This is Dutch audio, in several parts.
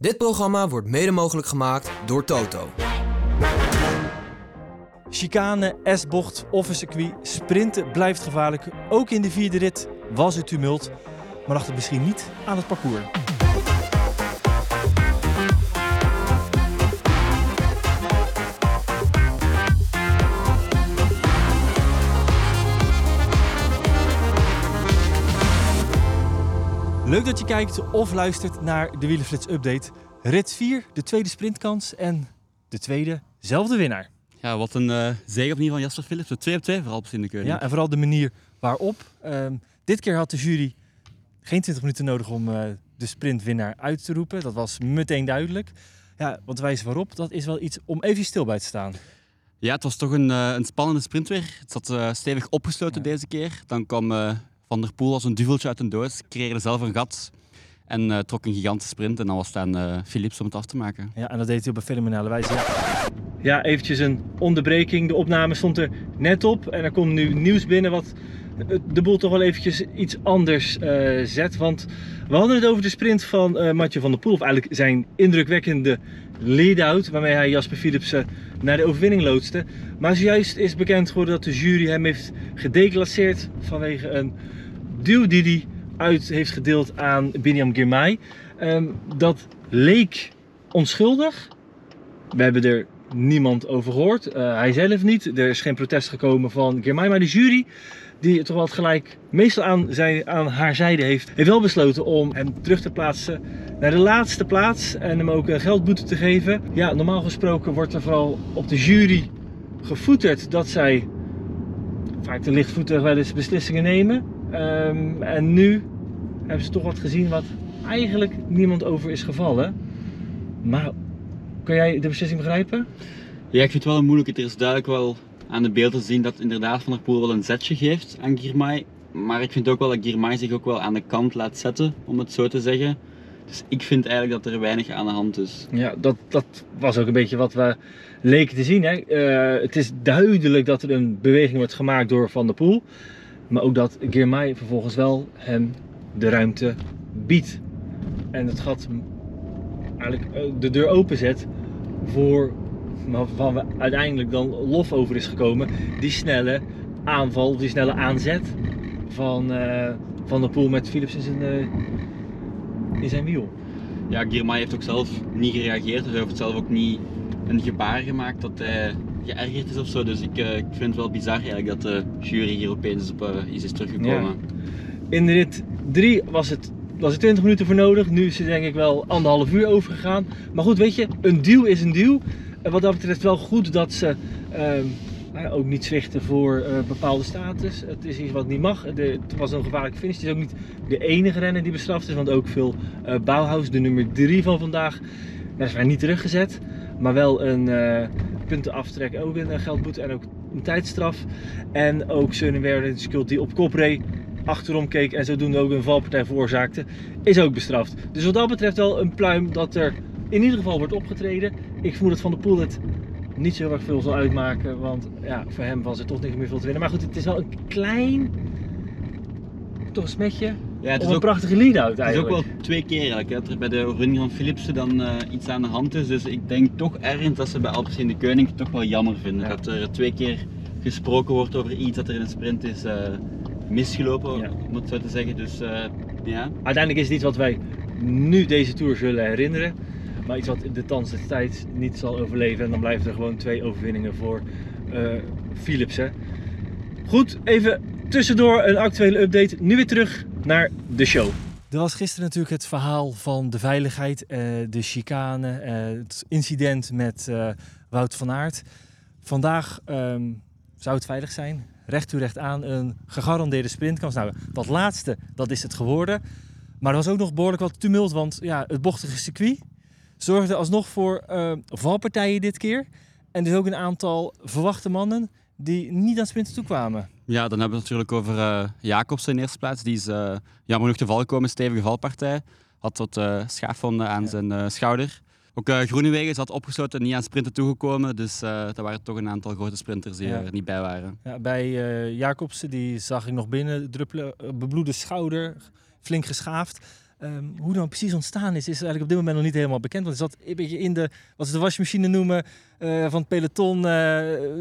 Dit programma wordt mede mogelijk gemaakt door Toto. Chicane, S-bocht of een circuit, sprinten blijft gevaarlijk. Ook in de vierde rit was het tumult, maar lag het misschien niet aan het parcours. Leuk dat je kijkt of luistert naar de Wielenflits Update. Rit 4, de tweede sprintkans en de tweede, zelfde winnaar. Ja, wat een uh, zege opnieuw van Jasper Philips. 2 op 2 vooral op in de keuring. Ja, en vooral de manier waarop. Ehm, dit keer had de jury geen 20 minuten nodig om uh, de sprintwinnaar uit te roepen. Dat was meteen duidelijk. Ja, want wijze waarop, dat is wel iets om even stil bij te staan. Ja, het was toch een, uh, een spannende sprint weer. Het zat stevig opgesloten deze keer. Dan kwam Van der Poel als een duveltje uit een doos, creëerde zelf een gat. En uh, trok een gigantische sprint en dan was het aan uh, Philips om het af te maken. Ja, en dat deed hij op een fenomenale wijze. Ja. ja, eventjes een onderbreking. De opname stond er net op en er komt nu nieuws binnen wat de boel toch wel eventjes iets anders uh, zet. Want we hadden het over de sprint van uh, van der Poel. Of eigenlijk zijn indrukwekkende lead-out waarmee hij Jasper Philipsen naar de overwinning loodste. Maar zojuist is bekend geworden dat de jury hem heeft gedeclasseerd vanwege een duw die hij uit heeft gedeeld aan Biniam Girmay. Um, dat leek onschuldig. We hebben er niemand over gehoord. Uh, hij zelf niet. Er is geen protest gekomen van Girmay. Maar de jury, die toch wel gelijk meestal aan, zijn, aan haar zijde heeft, heeft wel besloten om hem terug te plaatsen naar de laatste plaats. En hem ook een geldboete te geven. Ja, normaal gesproken wordt er vooral op de jury gevoeterd dat zij vaak te lichtvoetig wel eens beslissingen nemen. Um, en nu hebben ze toch wat gezien wat eigenlijk niemand over is gevallen. Maar kan jij de beslissing begrijpen? Ja, ik vind het wel moeilijk. Er is duidelijk wel aan de beelden zien dat inderdaad Van der Poel wel een zetje geeft aan Girmay. Maar ik vind ook wel dat Girmay zich ook wel aan de kant laat zetten, om het zo te zeggen. Dus ik vind eigenlijk dat er weinig aan de hand is. Ja, dat, dat was ook een beetje wat we leken te zien. Hè? Uh, het is duidelijk dat er een beweging wordt gemaakt door Van der Poel. Maar ook dat Girmay vervolgens wel hem de ruimte biedt. En het gat eigenlijk eh, de deur openzet voor waarvan we uiteindelijk dan lof over is gekomen. Die snelle aanval, die snelle aanzet van, uh, van de pool met Philips in zijn, uh, in zijn wiel. Ja, Girmay heeft ook zelf niet gereageerd. Dus hij heeft zelf ook niet een gebaar gemaakt dat hij geërgerd is of zo. Dus ik, uh, ik vind het wel bizar eigenlijk dat de jury hier opeens op uh, is, is teruggekomen. Ja. In de rit 3 was het was er 20 minuten voor nodig. Nu is het denk ik wel anderhalf uur overgegaan. Maar goed, weet je, een deal is een deal. En wat dat betreft wel goed dat ze uh, ook niet zwichten voor uh, bepaalde status. Het is iets wat niet mag. De, het was een gevaarlijke finish. Het is ook niet de enige renner die bestraft is. Want ook veel uh, Bauhaus, de nummer 3 van vandaag, is niet teruggezet. Maar wel een puntenaftrek, ook een geldboete en ook een tijdstraf. En ook Sunnywear Skuld die op kop achterom keek en zodoende ook een valpartij veroorzaakte, is ook bestraft. Dus wat dat betreft wel een pluim dat er in ieder geval wordt opgetreden. Ik vermoed dat Van der Poel het niet zo erg veel zal uitmaken, want ja, voor hem was er toch niet meer veel te winnen. Maar goed, het is wel een klein, toch een smetje, ja, het is ook, een prachtige lead-out eigenlijk. Het is ook wel twee keer eigenlijk, dat er bij de overwinning van Philipsen dan uh, iets aan de hand is. Dus ik denk toch ergens dat ze bij Alpes in de Koning toch wel jammer vinden. Dat er twee keer gesproken wordt over iets dat er in een sprint is uh, misgelopen, ja. om het zo te zeggen. Dus, uh, ja. Uiteindelijk is het iets wat wij nu deze Tour zullen herinneren. Maar iets wat de tans de tijd niet zal overleven. En dan blijven er gewoon twee overwinningen voor uh, Philipsen. Goed, even tussendoor een actuele update. Nu weer terug naar de show. Er was gisteren natuurlijk het verhaal van de veiligheid, uh, de chicane, uh, het incident met Wout van Aert. Vandaag um, zou het veilig zijn recht toe recht aan een gegarandeerde sprintkans. Nou, dat laatste, dat is het geworden. Maar er was ook nog behoorlijk wat tumult, want ja, het bochtige circuit, zorgde alsnog voor uh, valpartijen dit keer. En dus ook een aantal verwachte mannen die niet aan sprinten toekwamen. Ja, dan hebben we het natuurlijk over uh, Jacobsen in eerste plaats. Die is uh, jammer genoeg te val gekomen, stevige valpartij. Had wat uh, schaafwonden aan zijn schouder. Ook uh, Groenewegen zat opgesloten, niet aan sprinten toegekomen. Dus uh, dat waren toch een aantal grote sprinters die er niet bij waren. Ja, bij uh, Jacobsen, die zag ik nog binnen druppelen, bebloede schouder, flink geschaafd. Um, hoe dan precies ontstaan is, is eigenlijk op dit moment nog niet helemaal bekend. Want zat een beetje in de, wat ze de wasmachine noemen, van het peloton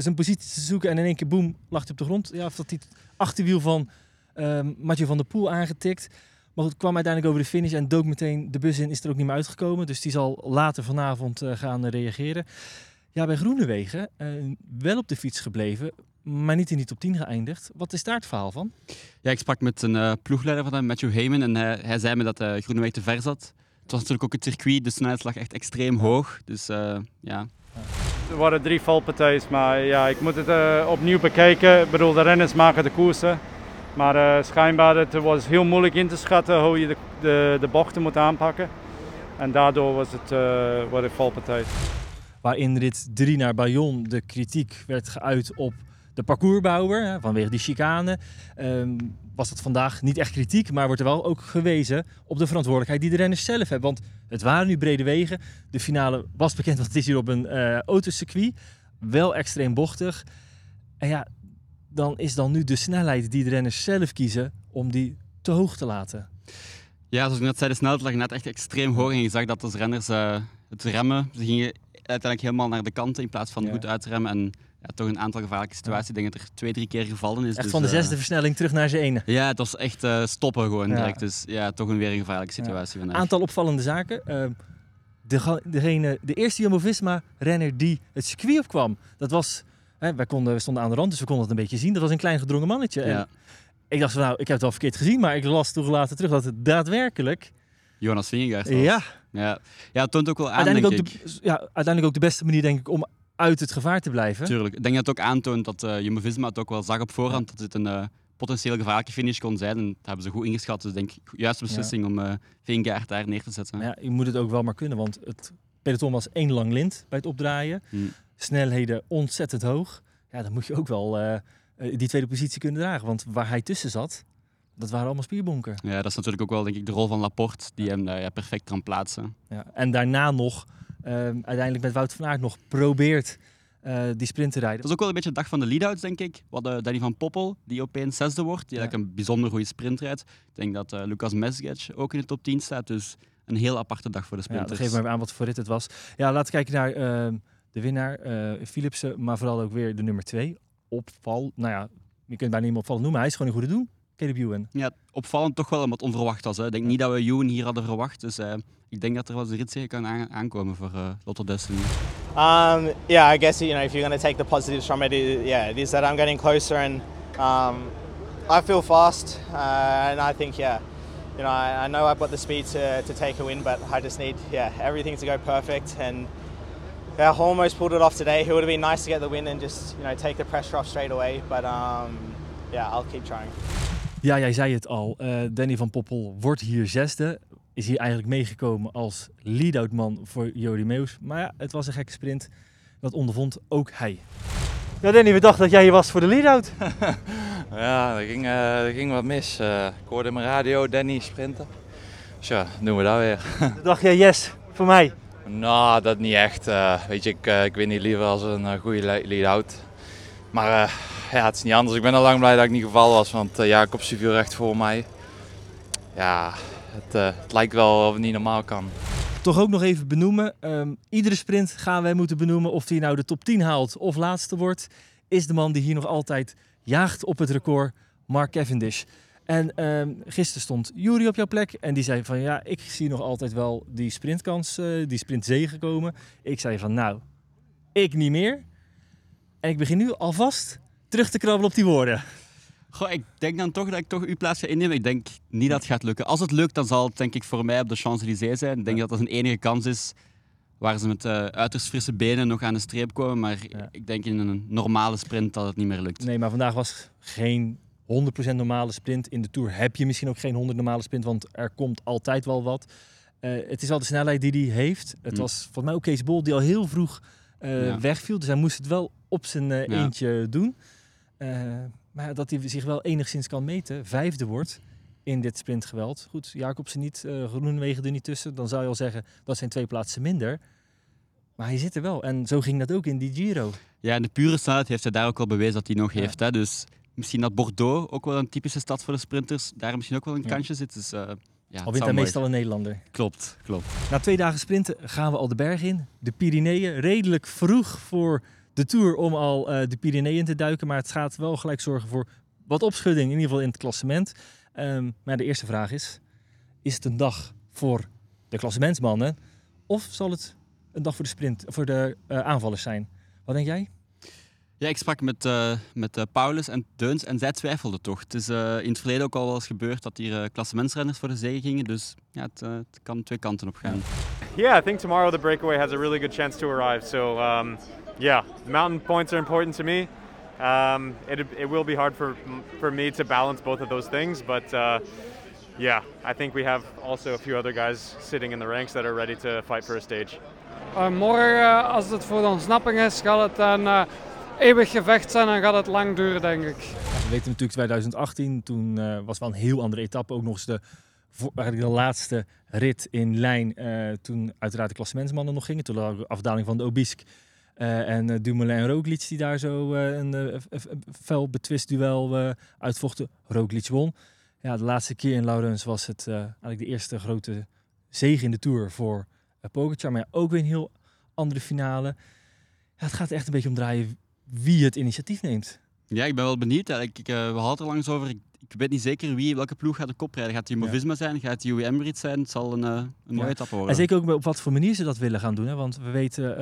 zijn positie te zoeken. En in één keer, boem, lag hij op de grond. Ja, of dat hij het achterwiel van um, Mathieu van der Poel aangetikt. Maar goed, kwam uiteindelijk over de finish en dook meteen de bus in. Is er ook niet meer uitgekomen. Dus die zal later vanavond uh, gaan reageren. Ja, bij Groenewegen uh, wel op de fiets gebleven, maar niet in die top 10 geëindigd. Wat is daar het verhaal van? Ja, ik sprak met een uh, ploegleider van hem, Matthew Heyman. En hij, hij zei me dat uh, Groenewegen te ver zat. Het was natuurlijk ook het circuit, de snelheid lag echt extreem hoog. Dus ja... Er waren drie valpartijen, maar ja, ik moet het opnieuw bekijken. Ik bedoel, de renners maken de koersen. Maar uh, schijnbaar het was heel moeilijk in te schatten hoe je de, de, de bochten moet aanpakken. En daardoor was het uh, wat een valpartij. Waar in rit 3 naar Bayonne de kritiek werd geuit op de parcoursbouwer vanwege die chicane. Um, was dat vandaag niet echt kritiek, maar wordt er wel ook gewezen op de verantwoordelijkheid die de renners zelf hebben. Want het waren nu brede wegen. De finale was bekend, want het is hier op een uh, autocircuit. Wel extreem bochtig. En ja, dan is dan nu de snelheid die de renners zelf kiezen om die te hoog te laten. Ja, zoals ik net zei, de snelheid lag net echt extreem hoog. En je zag dat als renners uh, het remmen, ze gingen uiteindelijk helemaal naar de kanten in plaats van goed uitremmen. En ja, toch een aantal gevaarlijke situaties. Ik denk dat er twee, drie keer gevallen is. Echt dus, van de zesde uh, versnelling terug naar zijn ene. Ja, het was echt uh, stoppen gewoon ja. direct. Dus ja, toch een weer een gevaarlijke situatie. Een aantal opvallende zaken. Uh, de, degene, de eerste Jumbo-Visma-renner die het circuit opkwam, dat was Hè, wij, konden, we stonden aan de rand, dus we konden het een beetje zien. Dat was een klein gedrongen mannetje. En ik dacht van, nou, ik heb het wel verkeerd gezien, maar ik las toch later terug dat het daadwerkelijk... Jonas Vingegaard was. Ja. Ja, ja het toont ook wel aan, uiteindelijk denk ook ik. De, ja, uiteindelijk ook de beste manier, denk ik, om uit het gevaar te blijven. Tuurlijk. Ik denk dat het ook aantoont dat uh, Jumbo-Visma het ook wel zag op voorhand, ja. dat het een uh, potentieel gevaarlijke finish kon zijn. En dat hebben ze goed ingeschat. Dus denk ik, juiste beslissing ja. om uh, Vingegaard daar neer te zetten. Ja, je moet het ook wel maar kunnen, want het peloton was één lang lint bij het opdraaien. Hmm. Snelheden ontzettend hoog ja, dan moet je ook wel uh, die tweede positie kunnen dragen. Want waar hij tussen zat, dat waren allemaal spierbonken. Ja, dat is natuurlijk ook wel denk ik de rol van Laporte, die hem daar ja, perfect kan plaatsen. Ja, en daarna nog, uh, uiteindelijk met Wout van Aert nog probeert uh, die sprint te rijden. Dat is ook wel een beetje de dag van de lead-outs, denk ik. Wat uh, Danny van Poppel, die opeens zesde wordt, die ja. eigenlijk een bijzonder goede sprint rijdt. Ik denk dat uh, Lucas Mesgec ook in de top 10 staat, dus een heel aparte dag voor de sprinters. Ja, geef maar aan wat voor rit het was. Ja, laten we kijken naar ehm, de winnaar, Philipsen, maar vooral ook weer de nummer 2, opval. Nou ja, je kunt bijna niet meer opvallend noemen. Hij is gewoon een goede doen. Caleb Ewan. Ja, opvallend toch wel omdat onverwacht was. Hè. Ik denk niet dat we Ewan hier hadden verwacht. Dus uh, ik denk dat er wel eens rit kan aan aankomen voor uh, Lotto Destiny. Um, yeah, I guess you know if you're going to take the positives from it, it, yeah, it is that I'm getting closer and um, I feel fast uh, and I think yeah, you know I, I know I've got the speed to, to take a win, but I just need yeah everything to go perfect and yeah, almost pulled it off today. It would have been nice to get the win and just you know take the pressure off straight away. But um, yeah, I'll keep trying. Ja, jij zei het al. Uh, Danny van Poppel wordt hier zesde. Is hier eigenlijk meegekomen als lead-out man voor Jody Meus. Maar ja, het was een gekke sprint. Dat ondervond ook hij. Ja, Danny, we dachten dat jij hier was voor de lead-out. ja, er ging, uh, er ging wat mis. Uh, ik hoorde in mijn radio Danny sprinten. Dus ja, doen we dat weer. dacht jij, yes, voor mij. Nou, dat niet echt. Uh, weet je, ik, uh, ik win niet liever als een uh, goede lead-out. Maar ja, het is niet anders. Ik ben al lang blij dat ik niet gevallen was, want Jacobs viel recht voor mij. Ja, het, het, lijkt wel of het niet normaal kan. Toch ook nog even benoemen. Um, iedere sprint gaan wij moeten benoemen of hij nou de top 10 haalt of laatste wordt. Is de man die hier nog altijd jaagt op het record, Mark Cavendish. En um, gisteren stond Jury op jouw plek en die zei van ja, ik zie nog altijd wel die sprintkans, uh, die sprintzege komen. Ik zei van nou, ik niet meer. En ik begin nu alvast terug te krabbelen op die woorden. Goh, ik denk dan toch dat ik toch uw plaats ga innemen. Ik denk niet dat het gaat lukken. Als het lukt, dan zal het denk ik voor mij op de Champs-Élysées zijn. Ik denk ja. dat dat een enige kans is waar ze met uh, uiterst frisse benen nog aan de streep komen. Maar ja. ik denk in een normale sprint dat het niet meer lukt. Nee, maar vandaag was geen 100% normale sprint. In de Tour heb je misschien ook geen 100% normale sprint, want er komt altijd wel wat. Uh, het is wel de snelheid die hij heeft. Het Hm. was volgens mij ook Kees Bol die al heel vroeg eh, Ja. wegviel. Dus hij moest het wel op zijn eh, eentje doen. Eh, maar dat hij zich wel enigszins kan meten. Vijfde wordt in dit sprintgeweld. Goed, Jacobsen niet, eh Groenewegen er niet tussen. Dan zou je al zeggen, dat zijn twee plaatsen minder. Maar hij zit er wel. En zo ging dat ook in die Giro. Ja, en de pure snelheid heeft hij daar ook wel bewezen dat hij nog Ja. heeft. Hè? Dus misschien dat Bordeaux ook wel een typische stad voor de sprinters daar misschien ook wel een Ja. kansje zit. Dus, eh, ja, al wint hij meestal een Nederlander. Klopt, klopt. Na twee dagen sprinten gaan we al de berg in. De Pyreneeën. Redelijk vroeg voor de Tour om al eh, de Pyreneeën te duiken. Maar het gaat wel gelijk zorgen voor wat opschudding. In ieder geval in het klassement. Ehm, maar de eerste vraag is. Is het een dag voor de klassementsmannen? Of zal het een dag voor de, sprint, voor de eh, aanvallers zijn? Wat denk jij? Ja, ik sprak met, eh, met Paulus en Deuns en zij twijfelden toch. Het is eh, in het verleden ook al wel eens gebeurd dat hier eh klassementsrenners voor de zege gingen. Dus ja, het, het kan twee kanten op gaan. Yeah, I think tomorrow the breakaway has a really good chance to arrive. So, um, yeah, the mountain points are important to me. Um, it, it will be hard for, for me to balance both of those things, but uh, yeah, I think we have also a few other guys sitting in the ranks that are ready to fight for a stage. Uh, morgen, eh, als het voor de ontsnapping is, gaat het een eh, eeuwig gevecht zijn en gaat het lang duren, denk ik. We weten natuurlijk 2018. Toen eh, was wel een heel andere etappe. Ook nog eens de, de laatste rit in lijn. eh, toen uiteraard de klassementsmannen nog gingen. Toen de afdaling van de Obisque. Eh, en eh, Dumoulin en Roglic die daar zo eh, een fel betwist duel uitvochten. Roglic won. Ja, de laatste keer in Laurens was het eigenlijk de eerste grote zege in de Tour voor uh, Pogacar. Maar ja, ook weer een heel andere finale. Ja, het gaat echt een beetje om draaien wie het initiatief neemt. Ja, ik ben wel benieuwd. Ik, eh, we hadden er langs over. Ik, ik weet niet zeker wie, welke ploeg gaat de kop rijden. Gaat het Jumbo-Visma zijn? Gaat het UAE Emirates zijn? Het zal een, een mooie Ja. etappe worden. En zeker ook op wat voor manier ze dat willen gaan doen. Hè? Want we weten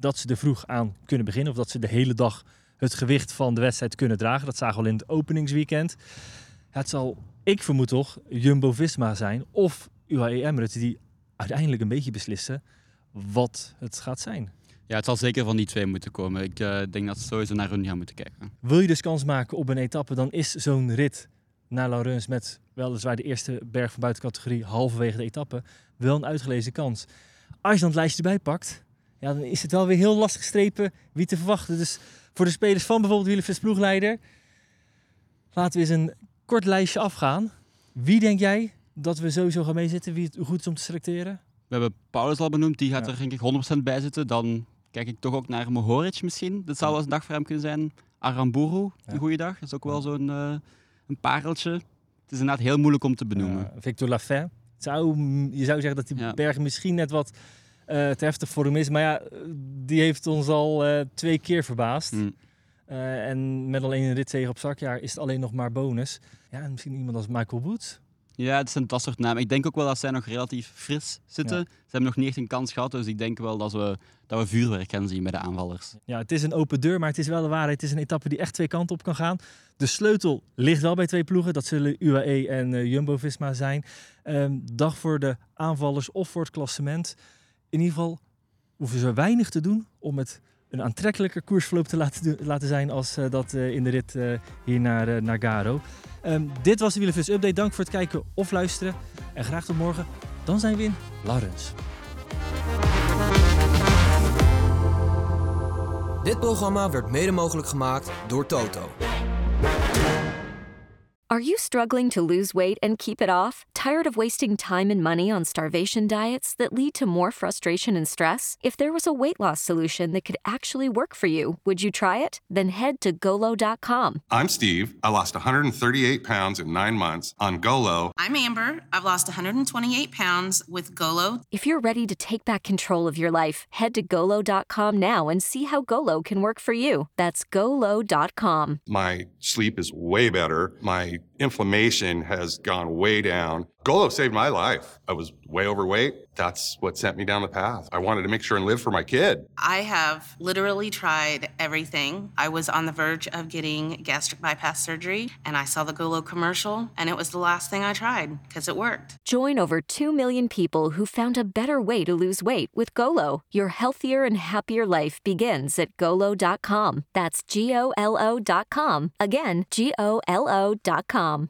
dat ze er vroeg aan kunnen beginnen. Of dat ze de hele dag het gewicht van de wedstrijd kunnen dragen. Dat zagen we al in het openingsweekend. Ja, het zal, ik vermoed toch, Jumbo-Visma zijn. Of UAE Emirates die uiteindelijk een beetje beslissen wat het gaat zijn. Ja, het zal zeker van die twee moeten komen. Ik eh, denk dat ze sowieso naar hun gaan moeten kijken. Wil je dus kans maken op een etappe, dan is zo'n rit naar Laurens met weliswaar de eerste berg van buitencategorie halverwege de etappe wel een uitgelezen kans. Als je dan het lijstje erbij pakt, ja, dan is het wel weer heel lastig strepen wie te verwachten. Dus voor de spelers van bijvoorbeeld Willem ploegleider, laten we eens een kort lijstje afgaan. Wie denk jij dat we sowieso gaan meezitten, wie het goed is om te selecteren? We hebben Paulus al benoemd, die gaat Ja. er denk ik 100% bij zitten. Dan kijk ik toch ook naar Mohoric misschien. Dat zou wel eens een dag voor hem kunnen zijn. Aramburu, Ja. een goede dag. Dat is ook wel zo'n eh, een pareltje. Het is inderdaad heel moeilijk om te benoemen. Victor Lafay. Zou, je zou zeggen dat die Ja. berg misschien net wat eh, te heftig voor hem is. Maar ja, die heeft ons al eh, twee keer verbaasd. Hm. Eh, en met alleen een ritzege op zak, ja, is het alleen nog maar bonus. Ja, en misschien iemand als Michael Woods. Ja, het zijn dat soort namen. Ik denk ook wel dat zij nog relatief fris zitten. Ja. Ze hebben nog niet echt een kans gehad, dus ik denk wel dat we, dat we vuurwerk gaan zien bij de aanvallers. Ja, het is een open deur, maar het is wel de waarheid. Het is een etappe die echt twee kanten op kan gaan. De sleutel ligt wel bij twee ploegen. Dat zullen UAE en Jumbo-Visma zijn. Ehm, dag voor de aanvallers of voor het klassement. In ieder geval hoeven ze weinig te doen om het een aantrekkelijker koersverloop te laten, laten zijn als eh, dat eh, in de rit eh, hier naar, naar Garo. Ehm, dit was de Wielerfus Update. Dank voor het kijken of luisteren. En graag tot morgen. Dan zijn we in Laurens. Dit programma werd mede mogelijk gemaakt door Toto. Are you struggling to lose weight and keep it off? Tired of wasting time and money on starvation diets that lead to more frustration and stress? If there was a weight loss solution that could actually work for you, would you try it? Then head to golo.com. I'm Steve. I lost 138 pounds in nine months on Golo. I'm Amber. I've lost 128 pounds with Golo. If you're ready to take back control of your life, head to golo.com now and see how Golo can work for you. That's golo.com. My sleep is way better. My inflammation has gone way down. Golo saved my life. I was way overweight. That's what sent me down the path. I wanted to make sure and live for my kid. I have literally tried everything. I was on the verge of getting gastric bypass surgery, and I saw the Golo commercial, and it was the last thing I tried because it worked. Join over 2 million people who found a better way to lose weight with Golo. Your healthier and happier life begins at golo.com. That's G O L O.com. Again, G O L O.com.